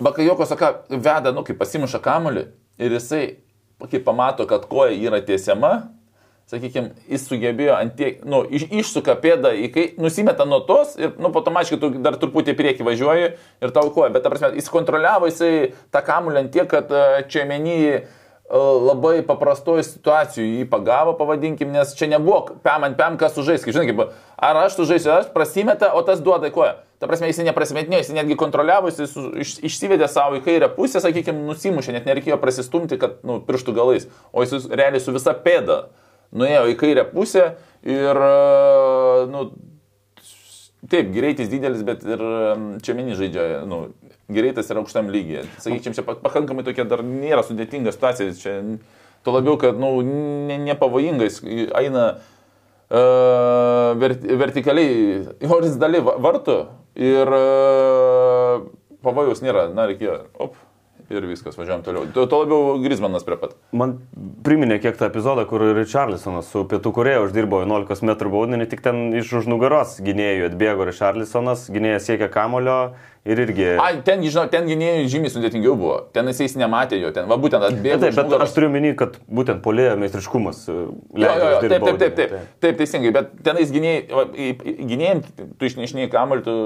Bakajoko saka, veda, nu, kai pasimuša kamuolį, ir jisai, kai pamato, kad koja yra tiesiama, sakykime, jis sugebėjo ant tiek, nu, iš, išsuka pėdą, kai nusimeta nuo tos ir, nu, automatiškai tu dar truputį prieki važiuoji ir tau koja, bet, ta prasme, jis kontroliavo jisai tą kamulį ant tiek, kad e, čia menyje labai paprastoje situacijoje jį pagavo, pavadinkim, nes čia nebuvo pam ant pam, kas sužais. Žinai, kaip, ar aš sužaisiu, aš prasimeta, o tas duoda koją. Ta prasme, jis neprasimetinėjo, jis netgi kontroliavo, jis iš, išsivedė savo į kairę pusę, sakykime, nusimušė, net nereikėjo prasistumti, kad, nu, pirštų galais, o jis realiai su visa pėda nuėjo į kairę pusę ir, nu, taip, greitis didelis, bet ir čia meni žaidžia, nu, greitas yra aukštam lygiai. Sakyčiau, čia pakankamai tokia dar nėra sudėtinga situacija, čia to labiau, kad, nu, ne eina uh, vert, vertikaliai, horizontaliai vartų ir uh, pavojaus nėra, na, reikėjo, op, ir viskas, važiuojam toliau. Tuo, tuo labiau Grismanas prie pat. Man priminė kiek tą epizodą, kur Richarlisonas su Pietų Koreja uždirbo 11 m baudinį, tik ten iš už nugaros gynėjų atbėgo Richarlisonas, gynėjas siekia kamulio ir irgi... A, ten, žinau, ten gynėjų žymiai sudėtingiau buvo, ten jis nematė jo, ten, va būtent atbėgo. Taip, bet nugaros. aš turiu minį, kad būtent polėjo meistriškumas. E, jo, jo, jo, taip, taip, taip, taip, taip, taip, teisingai, bet tenais gynėjai, gynėjai, tu išnešinėjai kamuolį, tu,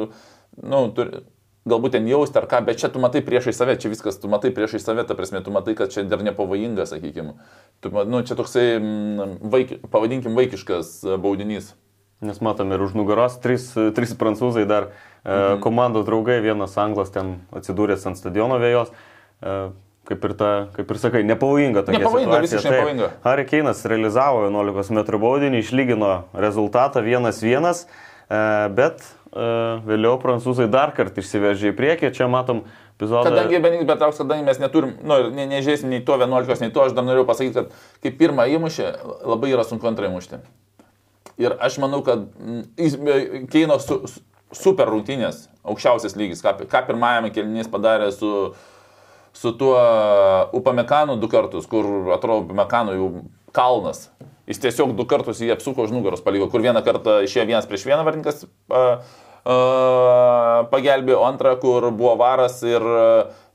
nu, turi galbūt ten jausti ar ką, bet čia tu matai priešai save, čia viskas, tu matai priešai save, ta prasme, tu matai, kad čia dar nepavojinga, sakykime. Tu, nu, čia toksai, mm, vaik, pavadinkim, vaikiškas e, baudinys. Nes matome ir už nugaros trys, trys prancūzai dar e, mhm. komandos draugai, vienas anglas ten atsidūręs ant stadiono vėjos. E, kaip ir, ta, kaip ir sakai, nepavojinga tokia nepavojinga, situacija. Nepavojinga. Harry Keinas realizavo 11 m baudinį, išlygino rezultatą 1-1, bet E, vėliau prancūzai dar kartą išsiveržė į priekį, čia matom epizodą. Kadangi Benedikt Betrauks, kadangi mes neturim, nu, ne, nežiūrėsim nei to 11, nei to, aš dar noriu pasakyti, kad kai pirmą įmušė, labai yra sunku antrą įmušti. Ir aš manau, kad mm, Keino su, super rungtynės, aukščiausias lygis, ką, ką pirmajame kelnys padarė su, su tuo Upamekanu du kartus, kur atrodo Upamekanu jau kalnas. Jis tiesiog du kartus jį apsuko už nugaros paliko, kur vieną kartą išėjo vienas prieš vieną vardininkas uh, pagelbėjo, antra, kur buvo varas ir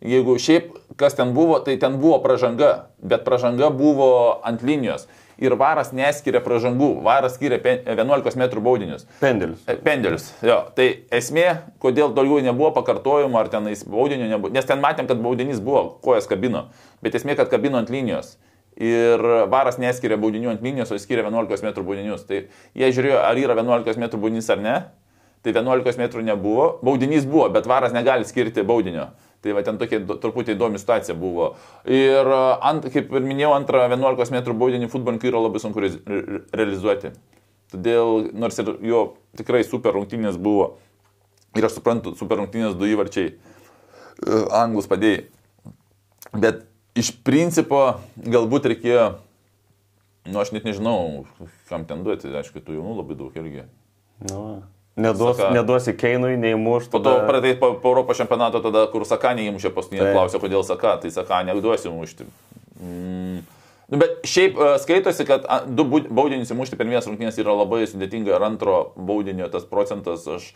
jeigu šiaip kas ten buvo, tai ten buvo pražanga, bet pražanga buvo ant linijos. Ir varas neskiria pražangų, varas skiria 11 m baudinius. Pendelius. Pendelius, jo. Tai esmė, kodėl daugiau nebuvo pakartojimo, ar tenais baudinio nebuvo. Nes ten matėm, kad baudinys buvo, kojas kabino. Bet esmė, kad kabino ant linijos ir varas neskiria baudinių ant linijos, o skiria 11 m baudinius. Tai jie žiūrėjo, ar yra 11 m baudinys ar ne. Tai 11 m nebuvo, baudinys buvo, bet varas negali skirti baudinio. Tai va ten tokia truputį įdomi situacija buvo. Ir, ant, kaip ir minėjau, antrą 11 m baudinį futbolininkui yra labai sunku re, re, realizuoti. Todėl, nors ir jo tikrai super rungtynės buvo, ir aš suprantu, super rungtynės du įvarčiai, anglus padėjai. Bet iš principo galbūt reikėjo, nu aš net nežinau, kam ten duoti, aišku, tų jaunų labai daug irgi. Nu. Neduos, Saka. neduosi Keinui, neįmuš. Po to tada... pradėjai po, po Europos čempionato, tada, kur Saka neįmušė paskutinį, klausė, kodėl Saka, tai Saka neduosi mušti. Mm. Nu, bet šiaip uh, skaitosi, kad du baudinius įmušti per vienas rungtynės yra labai sudėtinga ir antro baudinio tas procentas, aš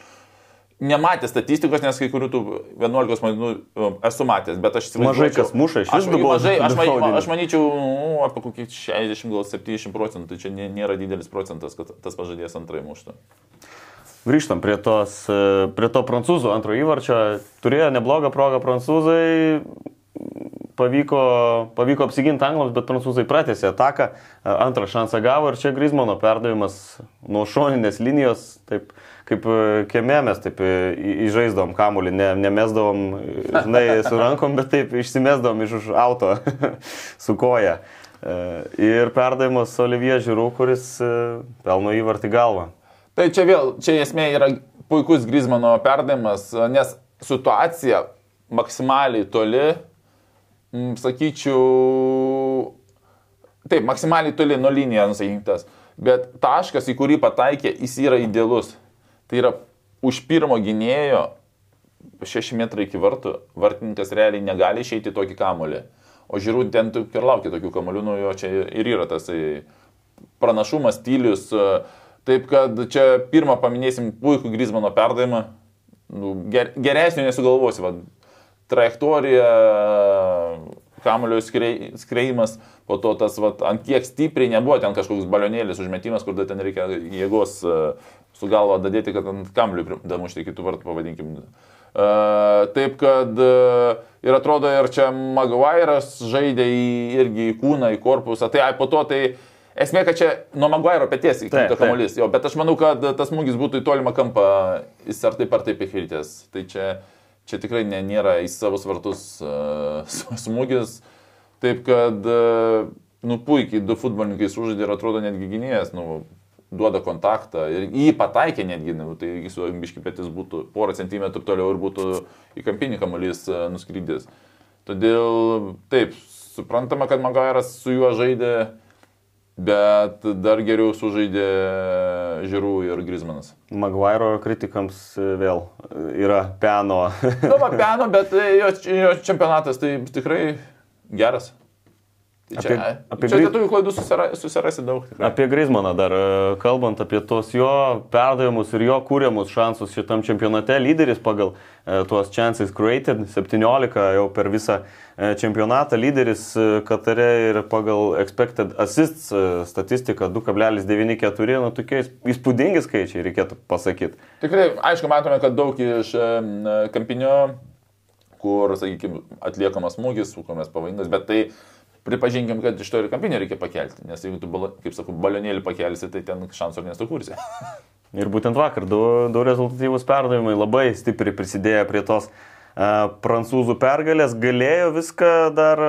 nematęs statistikos, nes kai kurių tų 11 mainų nu, esu matęs, bet aš įsivaizduoju. Mažai kas muša iš viso. Mažai, aš, man, aš manyčiau, nu, apie kokį 60, gal 70 procentų, tai čia nėra didelis procentas, kad tas pažadės antrai muštų. Grįžtam prie, tos, e, prie to prancūzų antro įvarčio. Turėjo neblogą progą prancūzai, pavyko, pavyko apsiginti anglams, bet prancūzai pratėsi ataką, e, antrą šansą gavo ir čia Grismano perdavimas nuo šoninės linijos, taip kaip e, kieme mes taip įžaisdom kamuolį, ne, nemesdavom, žinai, su rankom, bet taip išsimesdavom iš už auto su koja. Ir perdavimas Olivier Žiūrų, kuris pelno įvartį galvą. Tai čia vėl, čia esmė yra puikus Grizmano perdavimas, nes situacija maksimaliai toli, sakyčiau, taip, maksimaliai toli nuo linijos nusainktas, bet taškas, į kurį pataikė, jis yra idealus. Tai yra už pirmo gynėjo 6 metrai iki vartų, vartininkas realiai negali išeiti tokį kamolį. O žiūrų ten ir laukia tokių kamolių, nu jo čia ir yra tas pranašumas, stilius. Uh, Taip kad čia pirmą paminėsim puikų Grismano perdavimą. Nu, ger, geresnio nesugalvosi. Va, trajektorija, kamulio skreimas, po to tas va, ant kiek stipriai nebuvo ten kažkoks balionėlis užmetimas, kur ten reikia jėgos uh, su galva dadėti, kad ant kamulio damušti kitų vartų, pavadinkim. Uh, taip kad uh, ir atrodo, ir čia Maguire'as žaidė į, irgi į kūną, į korpusą. Tai ai, po to tai uh, Esmė, kad čia nuo Maguire pėties įkrito kamuolys, jo, bet aš manau, kad tas smūgis būtų į tolimą kampą, jis ar taip ar taip įkritęs. Tai čia, čia tikrai ne, nėra į savus vartus uh, smūgis. Taip kad, uh, nu, puikiai du futbolininkai sužaidė ir atrodo netgi gynėjas, nu, duoda kontaktą ir jį pataikė netgi, nu, tai jis su biški pėtis būtų porą centimetrų toliau ir būtų į kampinį kamuolys uh, nuskrydęs. Todėl, taip, suprantama, kad Maguire'as su juo žaidė Bet dar geriau sužaidė Žirų ir Grismanas. Maguire kritikams e, vėl yra peno. Na, nu, peno, bet jo, jo čempionatas tai tikrai geras. Tai čia, apie, apie čia lietuvių klaidų susirasi, susirasi daug. Tikrai. Apie Grismaną dar, e, kalbant apie tos jo perdavimus ir jo kūriamus šansus šitam čempionate, lyderis pagal e, tuos chances created 17 jau per visą e, čempionatą, lyderis Katare ir pagal expected assists statistiką 2,94, nu tokie įspūdingi skaičiai, reikėtų pasakyti. Tikrai, aišku, matome, kad daug iš kampinio, kur, sakykime, atliekamas smūgis, sukomas pavojingas, bet tai pripažinkim, kad iš to ir kampinį reikia pakelti, nes jeigu tu, kaip sakau, balionėlį pakelsi, tai ten šansų nesukursi. ir būtent vakar du, du rezultatyvūs perdavimai labai stipriai prisidėjo prie tos uh, prancūzų pergalės, galėjo viską dar,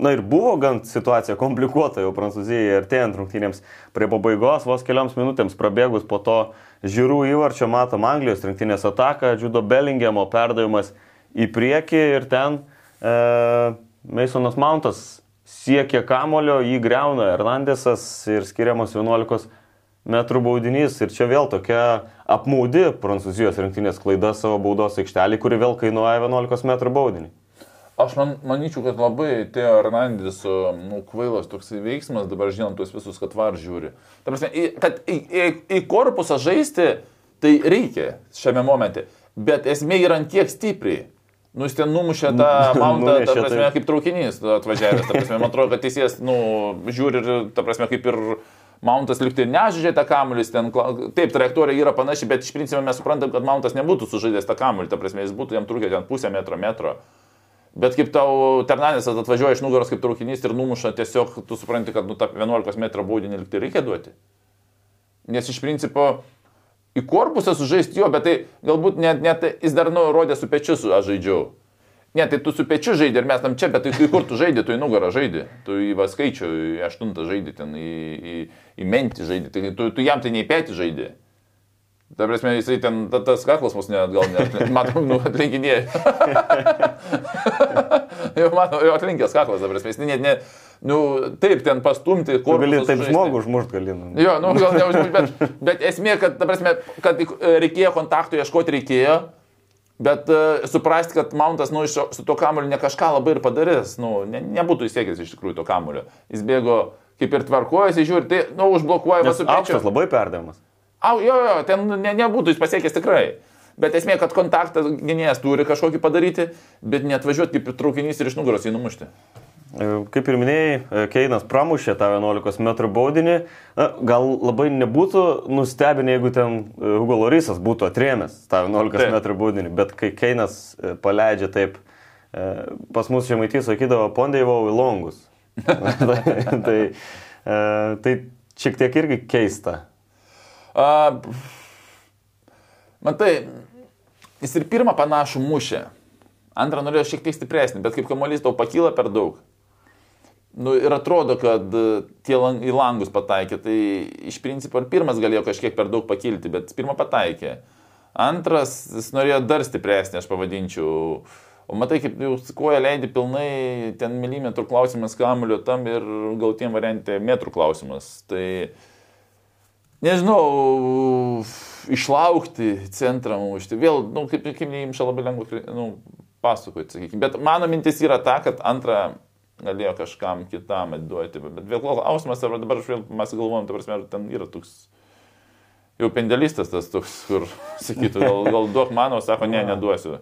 na ir buvo gan situacija komplikuota jau Prancūzijai artėjant rungtynėms prie pabaigos, vos kelioms minutėms prabėgus po to žiūrų įvarčio matom Anglijos rinktinės ataką, Džudo Bellingemo perdavimas į priekį ir ten uh, Masonas Mountas siekia kamulio, jį greuna Hernandesas ir skiriamas 11 metrų baudinys. Ir čia vėl tokia apmaudi Prancūzijos rinktinės klaida savo baudos aikštelį, kuri vėl kainuoja 11 metrų baudinį. Aš man, manyčiau, kad labai Teo Hernandės nu, kvailas toks veiksmas, dabar žinom tuos visus, kad var žiūri. Ta prasme, į, kad į, į, į korpusą žaisti, Tai reikia šiame momente. Bet esmė yra ant tiek stipriai. Nu, jis ten numušė tą mountą, ta prasme, kaip traukinys atvažiavęs. Ta prasme, man atrodo, kad teisėjas, nu, žiūri ir, ta prasme, kaip ir mountas likti nežaidžia tą kamuolį, ten, taip, trajektorija yra panaši, bet iš principo mes suprantam, kad mountas nebūtų sužaidęs tą kamuolį, ta prasme, jis būtų jam trūkę ten pusę metro, metro. Bet kaip tau Ternanės atvažiuoja iš nugaros kaip traukinys ir numuša, tiesiog tu supranti, kad nu, tą 11 m baudinį likti reikia duoti. Nes iš principo į korpusą sužaisti jo, bet tai galbūt net, net jis dar nurodė su pečiu su aš žaidžiau. Ne, tai tu su pečiu žaidži ir mes tam čia, bet tai į kur tu žaidži, tu į nugarą žaidži, tu į vaskaičių, į aštuntą žaidži, ten į, į, į mentį žaidži, tai tu, tu jam tai nei petį žaidži. Ta prasme, jisai ten, ta, tas kaklas mus net gal net, matom, nu, atlinkinėja. jau mano, jo atlinkęs kaklas, ta prasme, jis net, ne, nu, taip, ten pastumti, Tu kur gali taip žmogų užmušti gali. nu. Jo, nu, gal neužmuš, bet, bet esmė, kad, ta prasme, kad e, reikėjo kontaktų ieškoti reikėjo, bet uh, suprasti, kad Mountas, nu, iš, su to kamuoliu ne kažką labai ir padarys, nu, ne, nebūtų įsiekęs iš tikrųjų to kamuolio. Jis bėgo kaip ir tvarkojasi, žiūri, tai, nu, užblokuoja su pečiu. aukštas labai perdavimas. Au, jo, jo, ten ne, nebūtų jis pasiekęs tikrai. Bet esmė, kad kontaktą gynėjas turi kažkokį padaryti, bet net važiuoti kaip traukinys ir iš nugaros jį numušti. E, Kaip ir minėjai, e, Keinas pramušė tą 11 m baudinį. Na, gal labai nebūtų nustebinę, jeigu ten e, Hugo Lorisas būtų atrėmęs tą 11 Taip. m baudinį, bet kai Keinas e, paleidžia taip, e, pas mus žemaitys sakydavo, pondėjau į longus. tai, tai, e, tai šiek tiek irgi keista. A, matai, jis ir pirmą panašų mušė. Antrą norėjo šiek tiek stipresnį, bet kaip kamuolys tau pakyla per daug. Nu, ir atrodo, kad e, tie lang, į langus pataikė, tai iš principo ir pirmas galėjo kažkiek per daug pakilti, bet pirmą pataikė. Antras, jis norėjo dar stipresnį, aš pavadinčiau. O matai, kaip jau koja leidži pilnai, ten milimetrų klausimas kamulio tam ir gautiem variantė metrų klausimas. Tai nežinau, išlaukti centrą mušti. Vėl, nu, kaip, kaip neimša labai lengva nu, pasakoti, sakykime. Bet mano mintis yra ta, kad antrą galėjo kažkam kitam atiduoti. Bet vėl klausimas, ar dabar vėl mes galvojam, ta prasme, ar ten yra toks jau pendelistas tas toks, kur sakytų, gal, gal duok mano, sako, ne, neduosiu.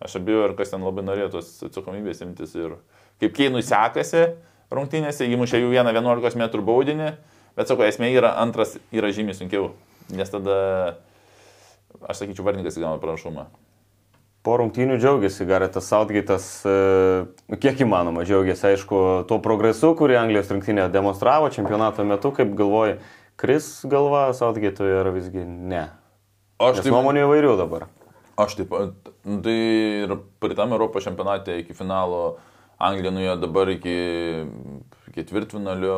Aš abejoju, ar kas ten labai norėjo tos atsakomybės imtis ir kaip Keinui sekasi rungtynėse, įmušė jų vieną 11 m baudinį, bet sako, esmė yra antras yra žymiai sunkiau, nes tada, aš sakyčiau, vardininkas įgauna pranašumą. Po rungtynių džiaugiasi Garetas Southgate'as, e, kiek įmanoma džiaugiasi, aišku, tuo progresu, kurį Anglijos rinktinė demonstravo čempionato metu, kaip galvoji, kris galva Southgate'ui ar visgi ne. Aš Nes nuomonių įvairių dabar. Aš taip pat, nu, tai ir praeitam Europos čempionate iki finalo Anglija nuėjo dabar iki ketvirtfinalio.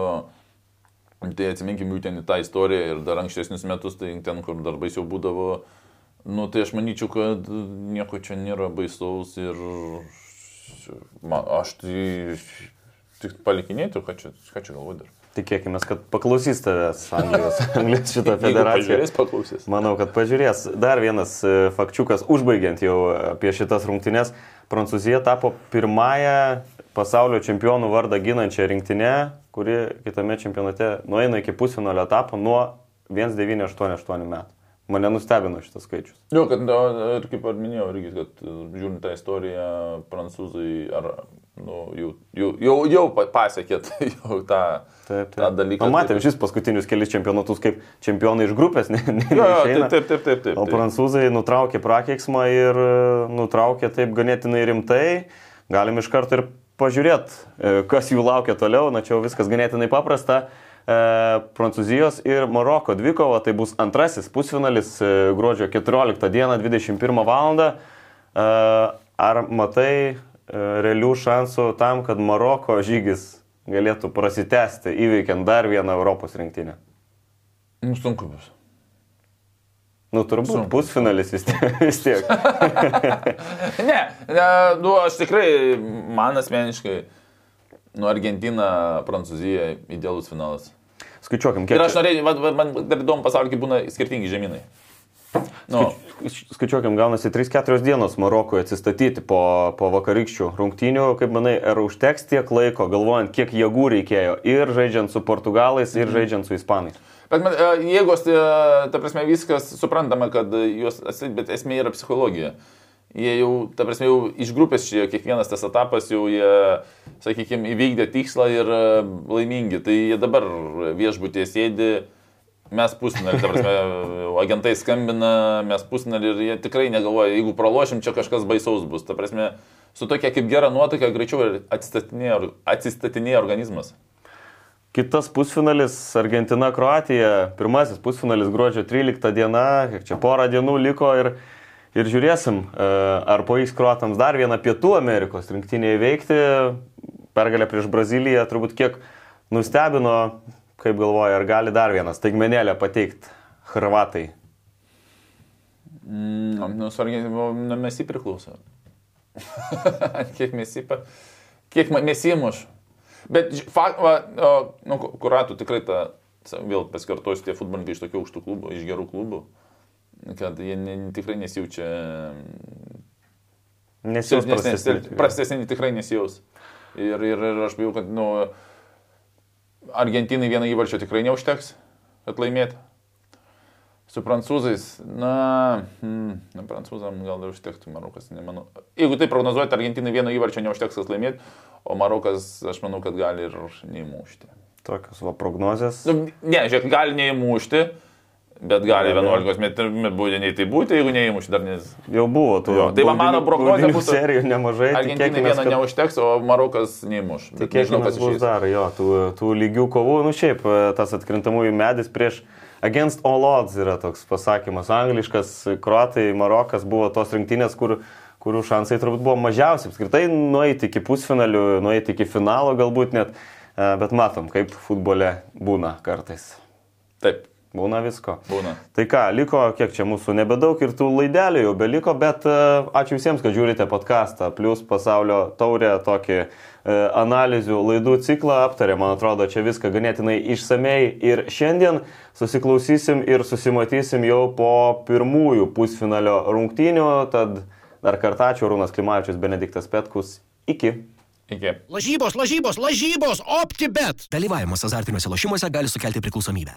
Tai atsiminkim jų ten į tą istoriją ir dar ankstesnius metus, tai ten, kur dar baisiau būdavo. Nu, tai aš manyčiau, kad nieko čia nėra baisaus ir man, aš tai tik palikinėtų, ką čia, ką čia galvoju dar. Tikėkime, kad paklausys tavęs Anglijos, Anglijos šitą federaciją. pažiūrės, paklausys. Manau, kad pažiūrės. Dar vienas e, fakčiukas, užbaigiant jau apie šitas rungtynes. Prancūzija tapo pirmąją pasaulio čempionų vardą ginančią rinktinę, kuri kitame čempionate nueina iki pusfinalio etapo nuo 1988 metų. Mane nustebino šitas skaičius. Jo, kad, ir kaip ir minėjau, irgi, kad žiūrint tą istoriją, prancūzai ar, nu, jau, jau, jau, jau pa- pasiekė tai jau tą, Taip, tą dalyką. Na, matėm Tai- šis paskutinius kelius čempionatus kaip čempionai iš grupės. Ne, ne, Jo, jo, taip, taip, taip, taip. taip, O taip. prancūzai nutraukė prakeiksmą ir e, nutraukė taip ganėtinai rimtai. Galim iš karto ir pažiūrėti, kas jų laukia toliau. Na čia viskas ganėtinai paprasta. E, Prancūzijos ir Maroko dvikova, tai bus antrasis pusfinalis e, gruodžio 14 dieną 21 val. Ar matai e, realių šansų tam, kad Maroko žygis galėtų prasitęsti įveikiant dar vieną Europos rinktinę? Nu, sunku bus. Nu, turbūt Sunku. pusfinalis vis tiek. Vis tiek. ne, ne, nu, aš tikrai, man asmeniškai, nu, Argentina, Prancūzija, idealus finalas. Skaičiuokim, kiek. Ir aš norėjau, man dar įdomu pasaulyje, kaip būna skirtingi žemynai. Nu, Skaičiuokim, gaunasi 3-4 dienos Marokoje atsistatyti po, po vakarykščių rungtynių. Kaip manai, ar užteks tiek laiko, galvojant, kiek jėgų reikėjo ir žaidžiant su portugalais, ir žaidžiant su ispanais? Bet man, e, jėgos, e, ta prasme, viskas suprantama, kad jos, bet esmė yra psichologija. Jie jau, ta prasme, jau iš grupės čia kiekvienas tas etapas jau jie, sakykime, įvykdė tikslą ir e, laimingi. Tai jie dabar viešbutėje sėdi, mes pusnelį, ta prasme, agentai skambina, mes pusnelį ir jie tikrai negalvoja, jeigu pralošim, čia kažkas baisaus bus. Ta prasme, su tokia kaip gera nuotaika greičiau atsistatinėja, atsistatinėja organizmas. Kitas pusfinalis Argentina-Kroatija, pirmasis pusfinalis gruodžio 13 diena, kiek čia porą dienų liko ir, ir žiūrėsim, e, ar pavyks kruatams dar vieną Pietų Amerikos rinktinę įveikti. Pergalė prieš Braziliją turbūt kiek nustebino, kaip galvoja, ar gali dar vieną staigmenėlę pateikti Hrvatai. Mm, nu, nu, mes jį priklauso. kiek mes jį, kiek mes jį muš. Bet, fakt, va, nu, kuratų tikrai ta, vėl pasikartosiu, tie futbolininkai iš tokių aukštų klubų, iš gerų klubų, kad jie ne, tikrai nesijaučia. Nesijaus prastesni. Prastesni tikrai nesijaus. Ir, ir, ir aš bijau, kad, nu, Argentinai vieną įvarčio tikrai neužteks, kad laimėtų. Su prancūzais, na, hmm, na prancūzam gal dar užtektų, Marokas, nemanau. Jeigu tai prognozuojate, Argentinai vieno įvarčio neužteks, kad laimėtų, o Marokas, aš manau, kad gali ir neįmušti. Tokios va prognozės. Nu, ne, žiūrėk, gali neįmušti, bet gali 11 metrų būdiniai tai būti, jeigu neįmušti dar nes. Jau buvo tų. Jo, tai va, mano prognozija būtų. Serijų nemažai. Argentinai vieno kad... neužteks, o Marokas neįmuš. Tikėkime, kas bus dar, jo, tų, tų lygių kovų, nu šiaip tas atkrintamųjų medis prieš Against all odds yra toks pasakymas angliškas, kruatai, Marokas buvo tos rinktinės, kur, kurių šansai turbūt buvo mažiausi. Apskritai nueiti iki pusfinalių, nueiti iki finalo galbūt net, e, bet matom, kaip futbole būna kartais. Taip. Būna visko. Būna. Tai ką, liko, kiek čia mūsų nebedaug ir tų laidelių jau beliko, bet uh, ačiū visiems, kad žiūrite podcastą, plus pasaulio taurė tokį uh, analizių laidų ciklą aptarė, man atrodo, čia viską ganėtinai išsamei ir šiandien susiklausysim ir susimatysim jau po pirmųjų pusfinalio rungtynių, tad dar kartą ačiū Rūnas Klimavičius, Benediktas Petkus, iki. Iki. Lažybos, lažybos, lažybos, optibet. Dalyvavimas azartiniuose lošimuose gali sukelti priklausomybę.